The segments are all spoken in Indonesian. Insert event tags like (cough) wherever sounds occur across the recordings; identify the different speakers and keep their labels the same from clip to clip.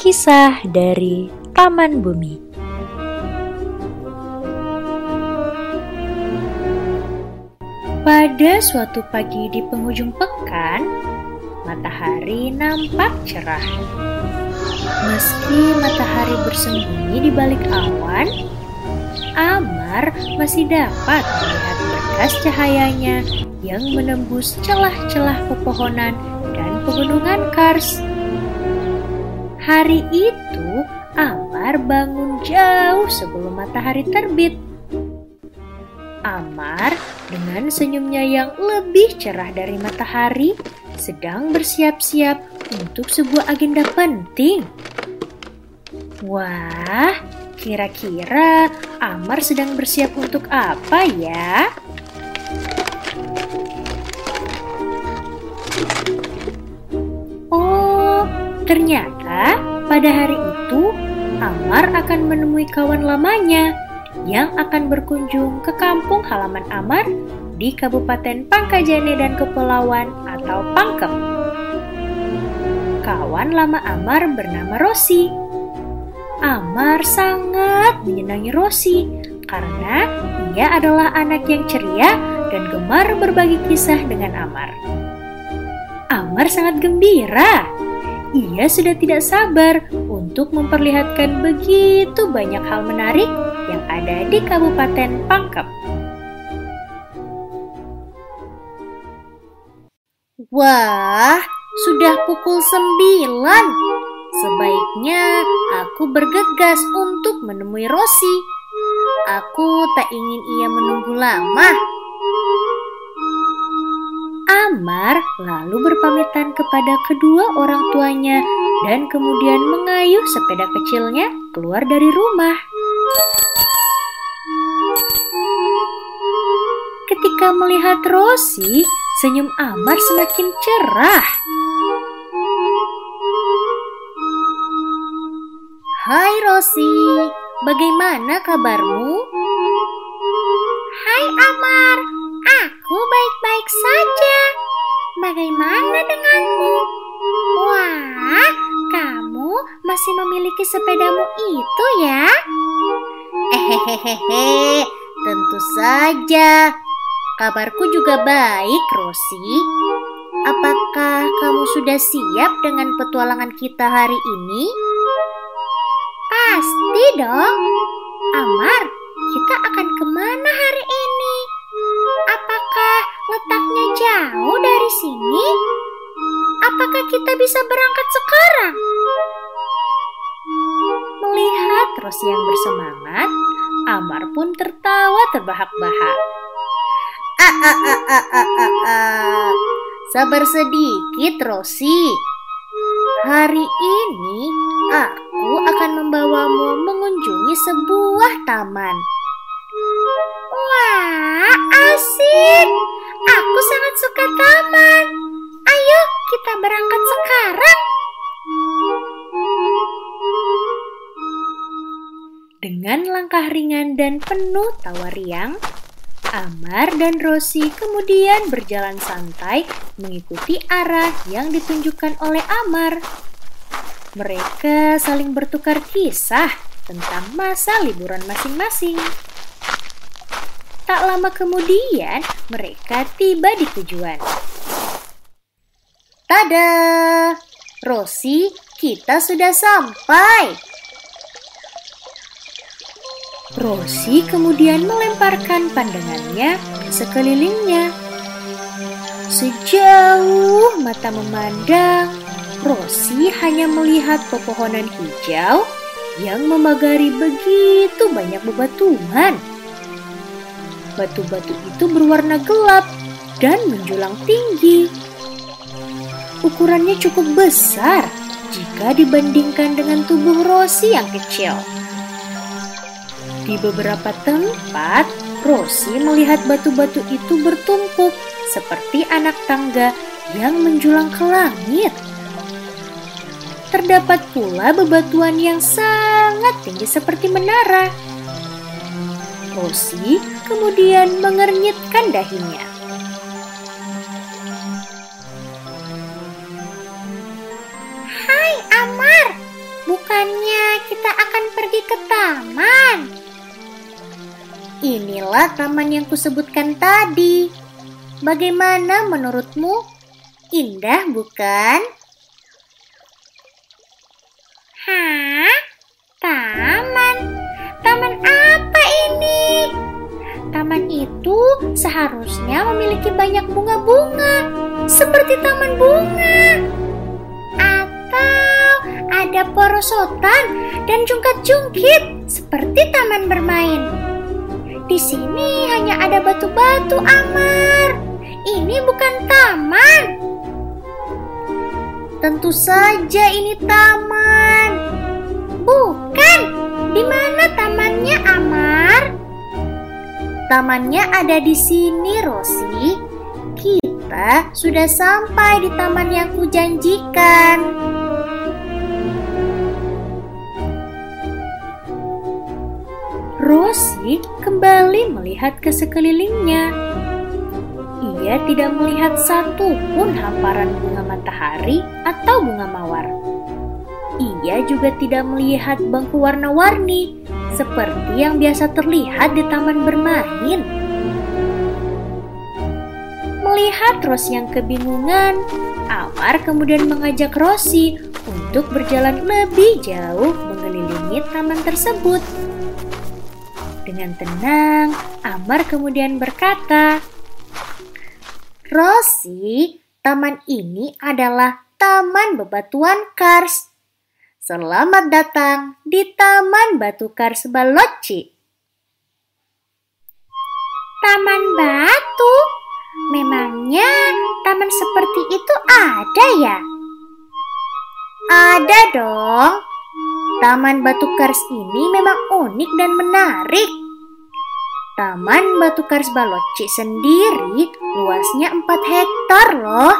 Speaker 1: Kisah dari Taman Bumi. Pada suatu pagi di penghujung pekan, matahari nampak cerah. Meski matahari bersembunyi di balik awan, Amar masih dapat melihat berkas cahayanya yang menembus celah-celah pepohonan dan pegunungan Kars. Hari itu, Amar bangun jauh sebelum matahari terbit. Amar dengan senyumnya yang lebih cerah dari matahari sedang bersiap-siap untuk sebuah agenda penting. Wah, kira-kira Amar sedang bersiap untuk apa ya? Oh, ternyata pada hari itu Amar akan menemui kawan lamanya yang akan berkunjung ke kampung halaman Amar di Kabupaten Pangkajene dan Kepulauan atau Pangkep. Kawan lama Amar bernama Rosi. Amar sangat menyenangi Rosi karena ia adalah anak yang ceria dan gemar berbagi kisah dengan Amar. Amar sangat gembira. Ia sudah tidak sabar untuk memperlihatkan begitu banyak hal menarik yang ada di Kabupaten Pangkep.
Speaker 2: Wah, sudah pukul sembilan. Sebaiknya aku bergegas untuk menemui Rosi. Aku tak ingin ia menunggu lama.
Speaker 1: Amar lalu berpamitan kepada kedua orang tuanya dan kemudian mengayuh sepeda kecilnya keluar dari rumah. Ketika melihat Rosi, senyum Amar semakin cerah.
Speaker 2: Hai Rosi, bagaimana kabarmu?
Speaker 3: Sepedamu itu ya?
Speaker 2: Hehehehe, tentu saja. Kabarku juga baik, Rosi. Apakah kamu sudah siap dengan petualangan kita hari ini?
Speaker 3: Pasti dong. Amar, kita akan ke mana hari ini? Apakah letaknya jauh dari sini? Apakah kita bisa berangkat sekarang?
Speaker 1: Melihat Rosi yang bersemangat, Amar pun tertawa terbahak-bahak.
Speaker 2: Ah, ah, ah, ah, ah, ah, ah. Sabar sedikit, Rosi. Hari ini aku akan membawamu mengunjungi sebuah taman.
Speaker 3: Wah, asik! Aku sangat suka taman. Ayo, kita berangkat sekarang.
Speaker 1: Dengan langkah ringan dan penuh tawa riang, Amar dan Rosi kemudian berjalan santai mengikuti arah yang ditunjukkan oleh Amar. Mereka saling bertukar kisah tentang masa liburan masing-masing. Tak lama kemudian, mereka tiba di tujuan.
Speaker 2: Tada! Rosi, kita sudah sampai.
Speaker 1: Rosi kemudian melemparkan pandangannya ke sekelilingnya. Sejauh mata memandang, Rosi hanya melihat pepohonan hijau yang memagari begitu banyak bebatuan. Batu-batu itu berwarna gelap dan menjulang tinggi. Ukurannya cukup besar jika dibandingkan dengan tubuh Rosi yang kecil. Di beberapa tempat, Rosi melihat batu-batu itu bertumpuk seperti anak tangga yang menjulang ke langit. Terdapat pula bebatuan yang sangat tinggi seperti menara. Rosi kemudian mengernyitkan dahinya.
Speaker 3: Hai Amar, bukan pergi ke taman.
Speaker 2: Inilah taman yang kusebutkan tadi. Bagaimana menurutmu? Indah bukan?
Speaker 3: Hah? Taman? Taman apa ini? Taman itu seharusnya memiliki banyak bunga-bunga, seperti taman bunga. Atau ada porosotan dan jungkat-jungkit, seperti taman bermain. Di sini hanya ada batu-batu, Amar. Ini bukan taman.
Speaker 2: Tentu saja ini taman.
Speaker 3: Bukan. Di mana tamannya, Amar?
Speaker 2: Tamannya ada di sini, Rosi. Kita sudah sampai di taman yang kujanjikan.
Speaker 1: Kembali melihat ke sekelilingnya. Ia tidak melihat satu pun hamparan bunga matahari atau bunga mawar. Ia juga tidak melihat bangku warna-warni seperti yang biasa terlihat di taman bermain. Melihat Rosi yang kebingungan, Amar kemudian mengajak Rosi untuk berjalan lebih jauh mengelilingi taman tersebut. Dengan tenang, Amar kemudian berkata,
Speaker 2: Rosi, taman ini adalah Taman Bebatuan Kars. Selamat datang di Taman Batu Kars Baloci.
Speaker 3: Taman batu? Memangnya taman seperti itu ada ya?
Speaker 2: Ada dong. Taman Batu Kars ini memang unik dan menarik. Taman Batu Kars Baloci sendiri luasnya 4 hektar loh.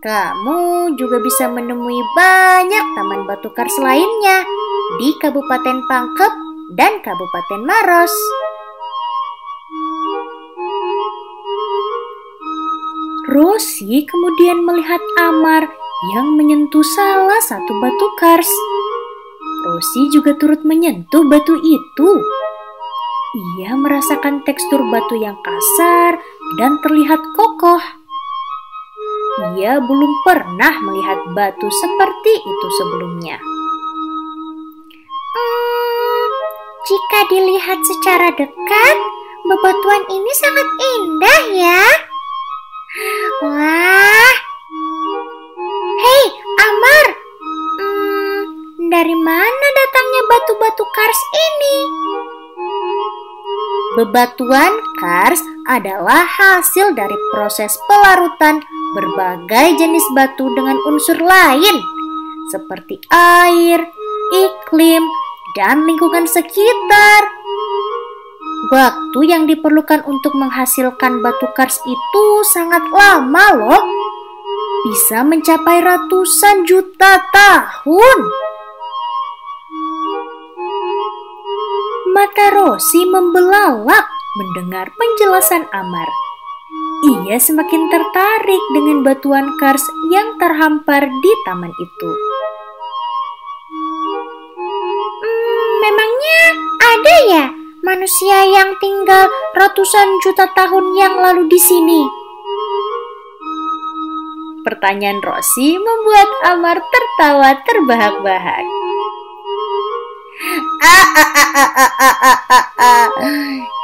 Speaker 2: Kamu juga bisa menemui banyak taman batu kars lainnya di Kabupaten Pangkep dan Kabupaten Maros.
Speaker 1: Rosi kemudian melihat Amar yang menyentuh salah satu batu kars. Rosi juga turut menyentuh batu itu. Ia merasakan tekstur batu yang kasar dan terlihat kokoh. Ia belum pernah melihat batu seperti itu sebelumnya.
Speaker 3: Hmm, jika dilihat secara dekat, bebatuan ini sangat indah ya. Wah. Hei, Amar. Hmm, dari mana datangnya batu-batu kars ini?
Speaker 2: Bebatuan kars adalah hasil dari proses pelarutan berbagai jenis batu dengan unsur lain seperti air, iklim, dan lingkungan sekitar. Waktu yang diperlukan untuk menghasilkan batu kars itu sangat lama loh. Bisa mencapai ratusan juta tahun.
Speaker 1: Mata Rosi membelalak mendengar penjelasan Amar. Ia semakin tertarik dengan batuan kars yang terhampar di taman itu.
Speaker 3: Hmm, memangnya ada ya manusia yang tinggal ratusan juta tahun yang lalu di sini?
Speaker 1: Pertanyaan Rosi membuat Amar tertawa terbahak-bahak.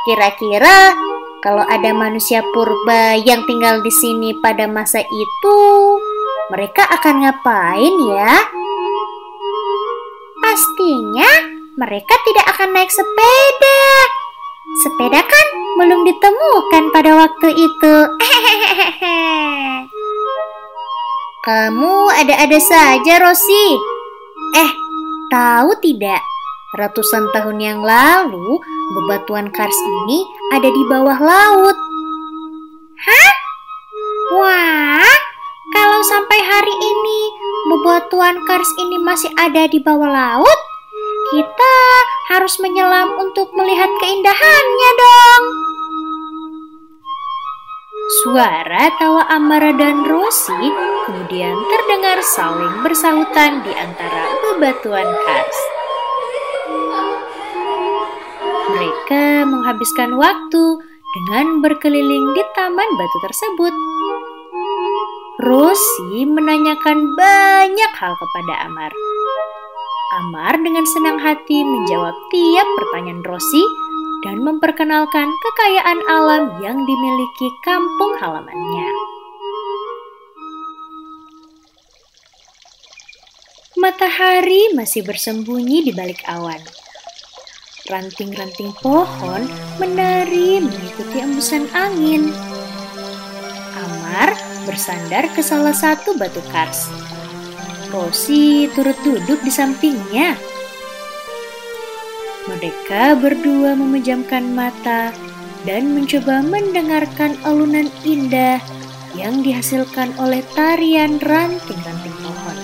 Speaker 2: Kira-kira kalau ada manusia purba yang tinggal di sini pada masa itu, mereka akan ngapain ya?
Speaker 3: Pastinya mereka tidak akan naik sepeda. Sepeda kan belum ditemukan pada waktu itu. (laughs)
Speaker 2: Kamu ada-ada saja, Rosi. Eh, tahu tidak? Ratusan tahun yang lalu, bebatuan kars ini ada di bawah laut.
Speaker 3: Hah? Wah, kalau sampai hari ini bebatuan kars ini masih ada di bawah laut, kita harus menyelam untuk melihat keindahannya dong.
Speaker 1: Suara tawa Amara dan Rosi kemudian terdengar saling bersahutan di antara bebatuan kars. Menghabiskan waktu dengan berkeliling di taman batu tersebut. Rosi menanyakan banyak hal kepada Amar. Amar dengan senang hati menjawab tiap pertanyaan Rosi dan memperkenalkan kekayaan alam yang dimiliki kampung halamannya. Matahari masih bersembunyi di balik awan. Ranting-ranting pohon menari mengikuti embusan angin. Amar bersandar ke salah satu batu kars. Rosi turut duduk di sampingnya. Mereka berdua memejamkan mata dan mencoba mendengarkan alunan indah yang dihasilkan oleh tarian ranting-ranting pohon.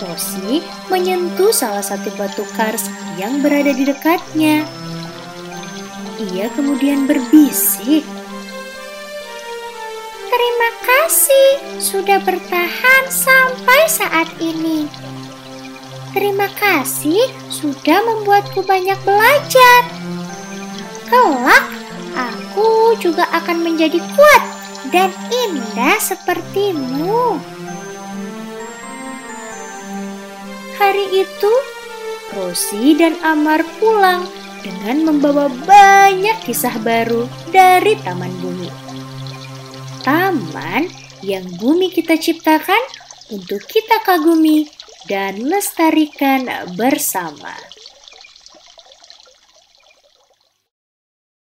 Speaker 1: Rosi menyentuh salah satu batu kars yang berada di dekatnya. Ia kemudian berbisik.
Speaker 3: Terima kasih sudah bertahan sampai saat ini. Terima kasih sudah membuatku banyak belajar. Kelak, aku juga akan menjadi kuat dan indah sepertimu.
Speaker 1: Hari itu, Rosi dan Amar pulang dengan membawa banyak kisah baru dari Taman Bumi. Taman yang bumi kita ciptakan untuk kita kagumi dan lestarikan bersama.